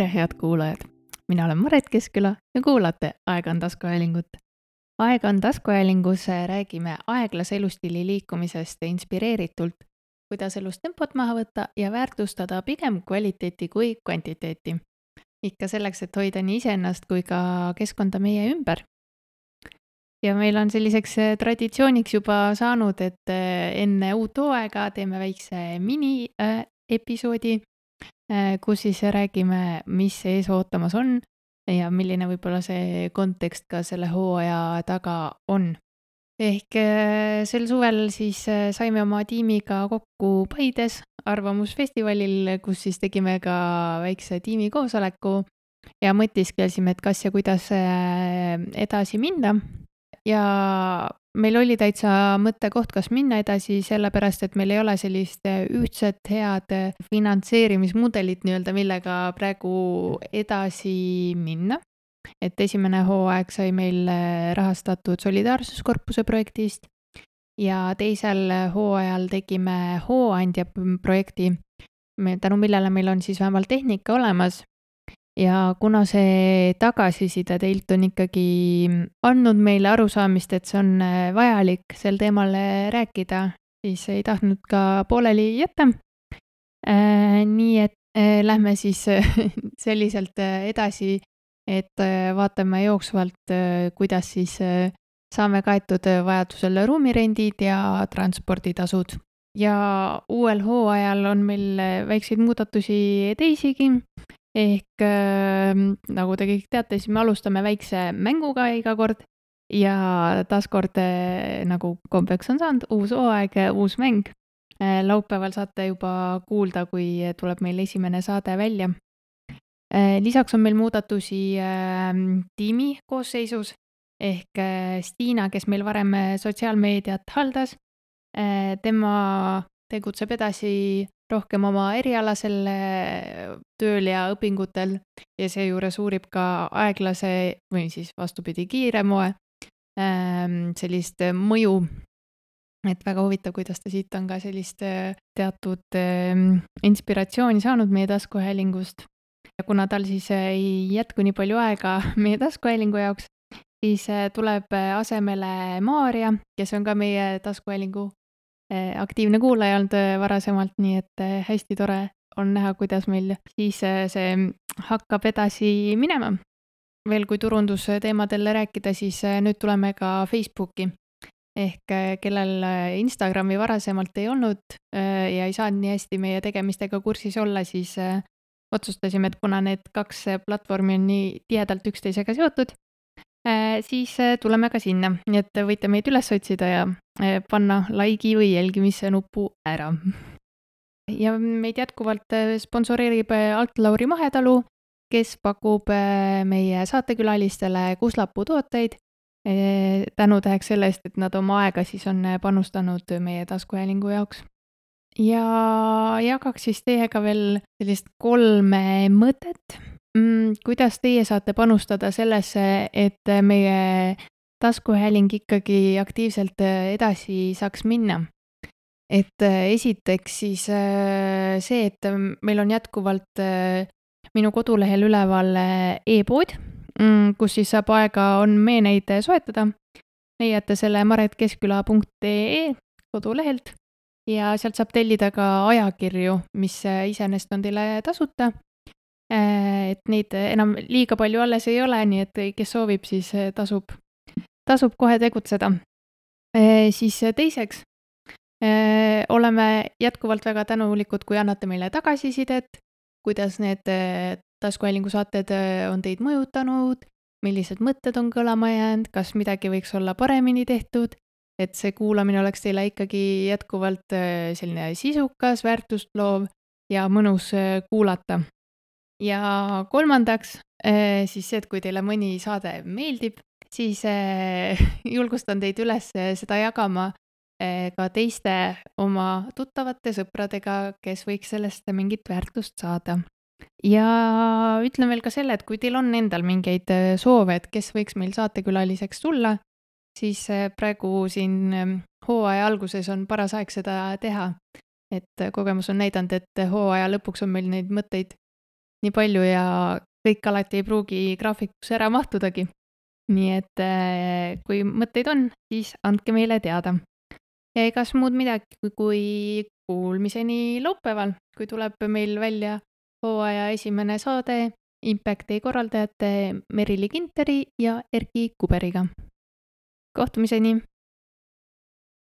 tere, head kuulajad! mina olen Maret Keskküla ja kuulate Aeg on taskuhäälingut. aeg on taskuhäälingus räägime aeglase elustiili liikumisest inspireeritult, kuidas elus tempot maha võtta ja väärtustada pigem kvaliteeti kui kvantiteeti. ikka selleks, et hoida nii iseennast kui ka keskkonda meie ümber. ja meil on selliseks traditsiooniks juba saanud, et enne uut hooaega teeme väikse miniepisoodi Äh, kus siis räägime, mis ees ootamas on ja milline võib-olla see kontekst ka selle hooaja taga on. ehk äh, sel suvel siis äh, saime oma tiimiga kokku Paides Arvamusfestivalil, kus siis tegime ka väikse tiimikoosoleku ja mõtisklesime, et kas ja kuidas edasi minna. ja meil oli täitsa mõttekoht, kas minna edasi, sellepärast et meil ei ole sellist ühtset head finantseerimismudelit nii-öelda, millega praegu edasi minna. et esimene hooaeg sai meil rahastatud Solidaarsuskorpuse projektist ja teisel hooajal tegime Hooandja projekti, tänu millele meil on siis vähemalt tehnika olemas ja kuna see tagasiside teilt on ikkagi andnud meile arusaamist, et see on äh, vajalik sel teemal äh, rääkida, siis ei tahtnud ka pooleli jätta. Äh, nii et lähme siis selliselt edasi, et vaatame jooksvalt, kuidas siis saame kaetud vajadusel ruumirendid ja transporditasud. ja uuel hooajal on meil väikseid muudatusi teisigi ehk äh, nagu te kõik teate, siis me alustame väikse mänguga iga kord ja taaskord äh, nagu kombeks on saanud, uus hooaeg, uus mäng äh,. laupäeval saate juba kuulda, kui tuleb meil esimene saade välja äh,. lisaks on meil muudatusi äh, tiimi koosseisus ehk äh, Stiina, kes meil varem sotsiaalmeediat haldas, äh, tema tegutseb edasi rohkem oma erialasel tööl ja õpingutel ja seejuures uurib ka aeglase või siis vastupidi, kiire moe ähm, sellist mõju. et väga huvitav, kuidas ta siit on ka sellist äh, teatud ähm, inspiratsiooni saanud meie taskuhäälingust. ja kuna tal siis ei jätku nii palju aega meie taskuhäälingu jaoks, siis tuleb asemele Maarja, kes on ka meie taskuhäälingu Eh, aktiivne kuulaja olnud eh, varasemalt, nii et eh, hästi tore on näha, kuidas meil siis see hakkab edasi minema. veel kui turundusteemadel rääkida, siis nüüd tuleme ka Facebooki. ehk kellel Instagrami varasemalt ei olnud ja ei saanud nii hästi meie tegemistega kursis olla, siis otsustasime, et kuna need kaks platvormi on nii tihedalt üksteisega seotud, siis äh, tuleme ka sinna, nii et võite meid üles otsida ja äh, panna like'i või jälgimise nupu ära. ja meid jätkuvalt sponsoreerib Alt Lauri Mahetalu, kes pakub meie saatekülalistele Kuslapuu tooteid tänutäheks selle eest, et nad oma aega siis on panustanud meie taskuhäälingu jaoks. ja jagaks siis teiega veel sellist kolme mõtet. Kuidas teie saate panustada sellesse, et meie taskuhääling ikkagi aktiivselt äh, edasi saaks minna? et äh, esiteks siis äh, see, et meil on jätkuvalt minu kodulehel üleval e-pood, mm, kus siis saab aega-on meeneid soetada. leiate selle maretkeskküla.ee kodulehelt ja sealt saab tellida ka ajakirju, mis iseenesest on teile tasuta Äh, et neid enam liiga palju alles ei ole, nii et kes soovib, siis äh, tasub, tasub kohe tegutseda. Äh, siis teiseks oleme jätkuvalt väga tänulikud, kui annate meile tagasisidet, kuidas need taskuhäälingu saated on teid mõjutanud, millised mõtted on kõlama jäänud, kas midagi võiks olla paremini tehtud, et see kuulamine oleks teile ikkagi jätkuvalt selline sisukas, väärtust loov ja mõnus kuulata ja kolmandaks eh, siis see, et kui teile mõni saade meeldib, siis eh, julgustan teid üles eh, seda jagama ka teiste oma tuttavate sõpradega, kes võiks sellest mingit väärtust saada. ja ütlen veel ka selle, et kui teil on endal mingeid soove, et kes võiks meil saatekülaliseks tulla, siis praegu siin hooaja alguses on paras aeg seda teha. et kogemus on näidanud, et hooaja lõpuks on meil neid mõtteid nii palju ja kõik alati ei pruugi graafikusse ära mahtudagi. nii et äh, kui mõtteid on, siis andke meile teada. ja egas muud midagi kui kuulmiseni laupäeval, kui tuleb meil välja hooaja esimene saade Impacti korraldajate Merili Kinteri ja Erki Kuberiga. kohtumiseni